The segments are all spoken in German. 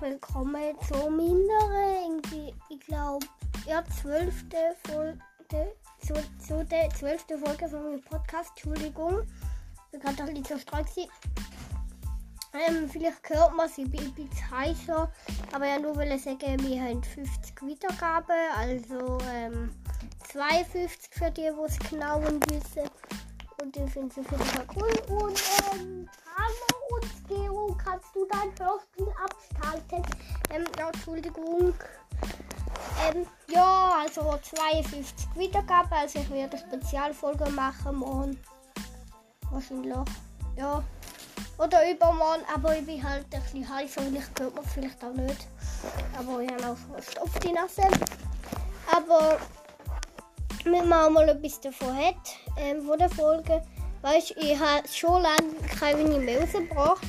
willkommen zu meiner, irgendwie, ich glaube, ja, zwölfte Folge, zu, zu der zwölften Folge von meinem Podcast. Entschuldigung, ich bin gerade ein bisschen zerstreut. Ähm, vielleicht hört man sie ein bisschen heißer, aber ja, nur will ich sagen, wir haben 50 Wiedergaben, also ähm, 52 für die, die es genau wissen. Und ich finde es auf cool. Und ähm, hallo und Gero, kannst du dein Hörspiel abschalten? Ähm, Entschuldigung. Ähm, ja, also 52 Wiedergaben, also ich werde eine Spezialfolge machen morgen. Wahrscheinlich. Ja. Oder übermorgen, aber ich bin halt ein bisschen heiß und ich hört man vielleicht auch nicht. Aber ich habe auch Frost auf die Nase. Aber wenn man mal etwas davon hat, ähm, von der Folge, weißt ich habe schon lange keine mehr rausgebracht.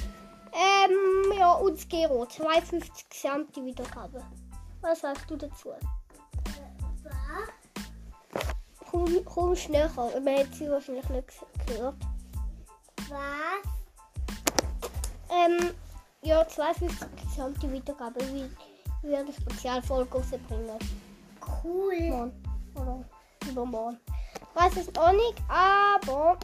Ähm, ja, und Gero, 52 gesamte Wiedergaben. Was sagst du dazu? Komm, komm schneller, man hat sie wahrscheinlich nicht gehört. Was? Ähm, ja, 52 gesamte Wiedergaben. Wie wie wir eine Spezialfolge rausbringen. Cool. Morgen. Oder übermorgen. Ich weiß es auch nicht, aber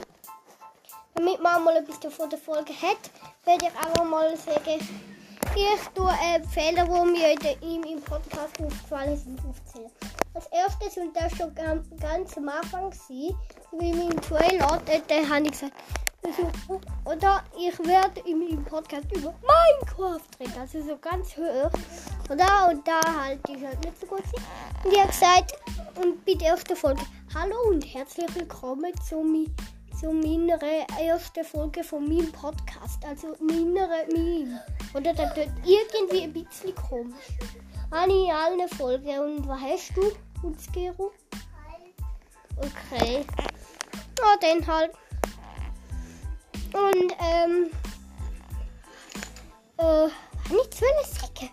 damit man mal etwas davon der Folge hat, werde ich einfach mal sagen, ich tue äh, Fehler, die mir in im, Podcast aufgefallen sind, aufzählen. Als erstes, und das schon ganz, am Anfang war, wie in meinem Trailer, dort äh, habe ich gesagt, oder ich werde in meinem Podcast über Minecraft reden, also so ganz hoch. Oder? Und da halt die halt nicht so gut sind. Und ich habe gesagt, und bei der ersten Folge, hallo und herzlich willkommen zu, mi, zu meiner ersten Folge von meinem Podcast. Also meiner Meme. Oder das tut irgendwie ein bisschen komisch. Habe ich in allen Folgen. Und was hast du, Utzgero? Okay. Ja, dann halt. Und, ähm. Äh, habe ich zwei Säcke?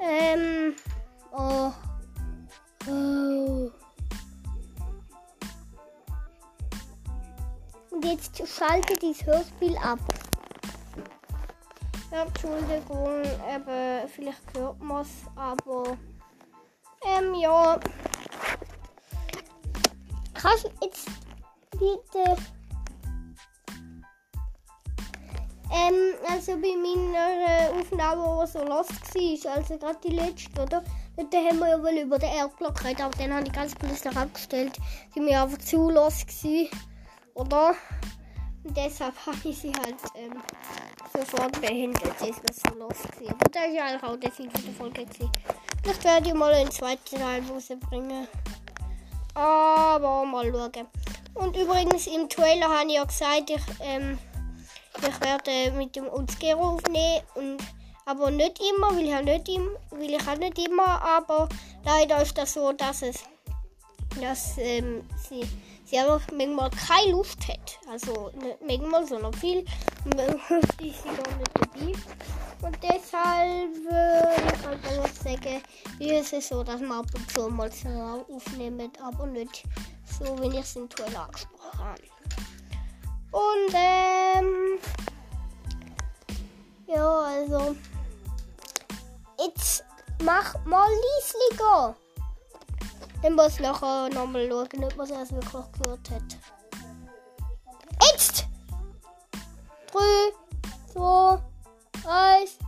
Ähm. Oh. Jetzt schalte dieses Hörspiel ab. Ja, Entschuldigung, eben, vielleicht hört man es, aber. Ähm, ja. Kannst du jetzt bitte. Ähm, also bei meiner Aufnahme, die so lost war, also gerade die letzte, oder? Dort haben wir ja wohl über den Erdblock geredet, aber dann habe ich ganz plötzlich abgestellt. Die mir einfach zu los gewesen, oder? Und deshalb habe ich sie halt ähm, sofort behindert. Sie ist das so los. Aber das ist ja auch der Sinn von der Folge. Vielleicht werde ich mal einen zweiten Teil rausbringen. Aber mal schauen. Und übrigens im Trailer habe ich ja gesagt, ich, ähm, ich werde mit dem Utzgero aufnehmen. Und, aber nicht immer, weil ich, nicht im, will ich auch nicht immer. Aber leider ist das so, dass es dass ähm, sie, sie einfach manchmal keine Luft hat. Also nicht manchmal, sondern viel. Und manchmal ist sie nicht dabei. Und deshalb würde ich halt einfach sagen, ist es so, dass man ab und zu mal so aufnimmt, aber nicht so, wenn ich es in Toilet angesprochen habe. Und ähm, ja, also jetzt mach mal leislicher. Dann muss ich nachher nochmal schauen, ob man es wirklich gehört hat. Jetzt! 3, 2, 1.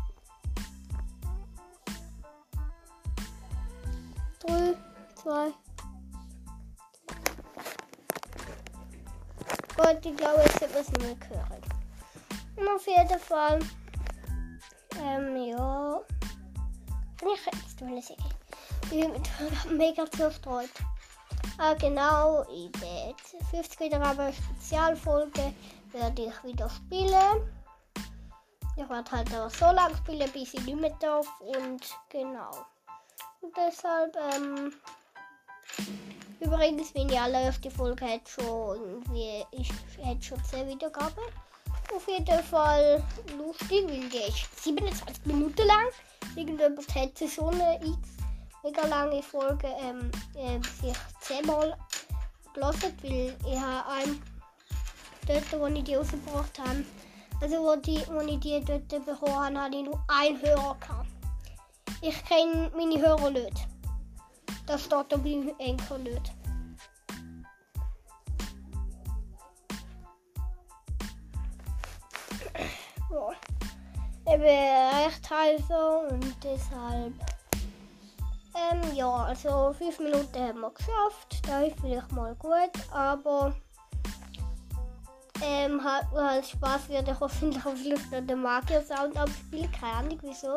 3, 2. Gut, ich glaube, jetzt wird es nicht hören. Und auf jeden Fall. Ähm, ja. Ich sagen. Ich bin mega zerstreut. Ah, genau, in der 50 Wiedergabe Spezialfolge werde ich wieder spielen. Ich werde halt aber so lange spielen, bis ich nicht mehr darf. Und genau. Und deshalb, ähm. Übrigens, meine allererste Folge hat schon irgendwie. Ich hätte schon 10 Wiedergaben. Auf jeden Fall lustig, weil die ist 27 Minuten lang. Irgendjemand hätte so eine X mega lange Folge ähm, äh, sich zehnmal gelesen, weil ich habe einen dort, wo ich die rausgebracht habe, Also wo, die, wo ich die dort bekommen habe, hatte ich nur einen Hörer. Gehabt. Ich kenne meine Hörer nicht. Das steht da beim Enker nicht. Ich bin recht heiser und deshalb. Ähm, ja, also fünf Minuten haben wir geschafft. Da ist vielleicht mal gut, aber ähm, hat, als Spaß wird ich hoffentlich auf Lust noch den Magier-Sound abspielen. Keine Ahnung wieso.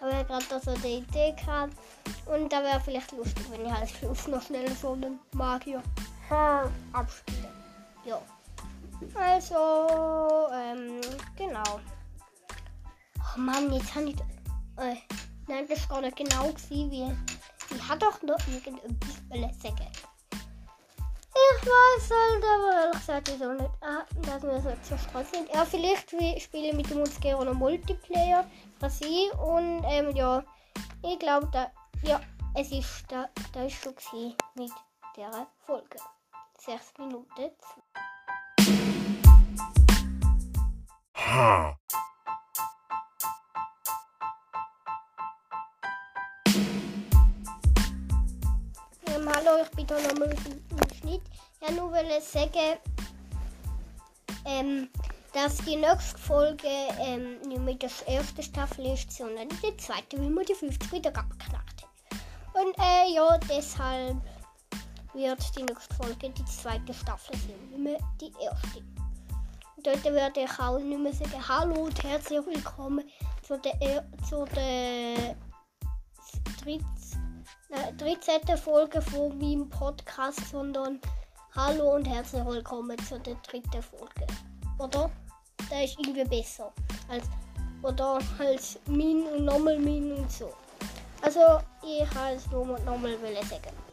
Aber ich habe gerade so eine Idee gehabt. Und da wäre vielleicht lustig, wenn ich als Schluss noch schnell so einen Magier abspiele. Ja. Also, ähm, genau. Oh Mann, jetzt habe ich. Äh, nein, das war nicht genau gewesen, wie. Ich hatte doch noch irgendetwas sagen. Ich weiß halt, aber ehrlich gesagt, wieso nicht, ah, dass wir so zerstreut sind. Ja, vielleicht wir spielen mit dem uns gerne noch Multiplayer. Kann sein. Und, ähm, ja, ich glaube, da, ja, es ist, da, da ist schon gewesen mit dieser Folge. Sechs Minuten. Ähm, hallo, ich bin da nochmal im Schnitt. Ja, nur will ich sagen, ähm, dass die nächste Folge ähm, nicht mehr die erste Staffel ist, sondern die zweite, weil wir die 50 wieder abgeknackt haben. Und äh, ja, deshalb wird die nächste Folge die zweite Staffel sein, nicht mehr die erste. Und dort werde ich auch nicht mehr sagen, hallo und herzlich willkommen zu der, er zu der 13. 13. Folge von meinem Podcast, sondern hallo und herzlich willkommen zu der dritten Folge. Oder? Da ist irgendwie besser. Als, oder als Min und nochmal Min und so. Also, ich habe es nur nochmal sagen.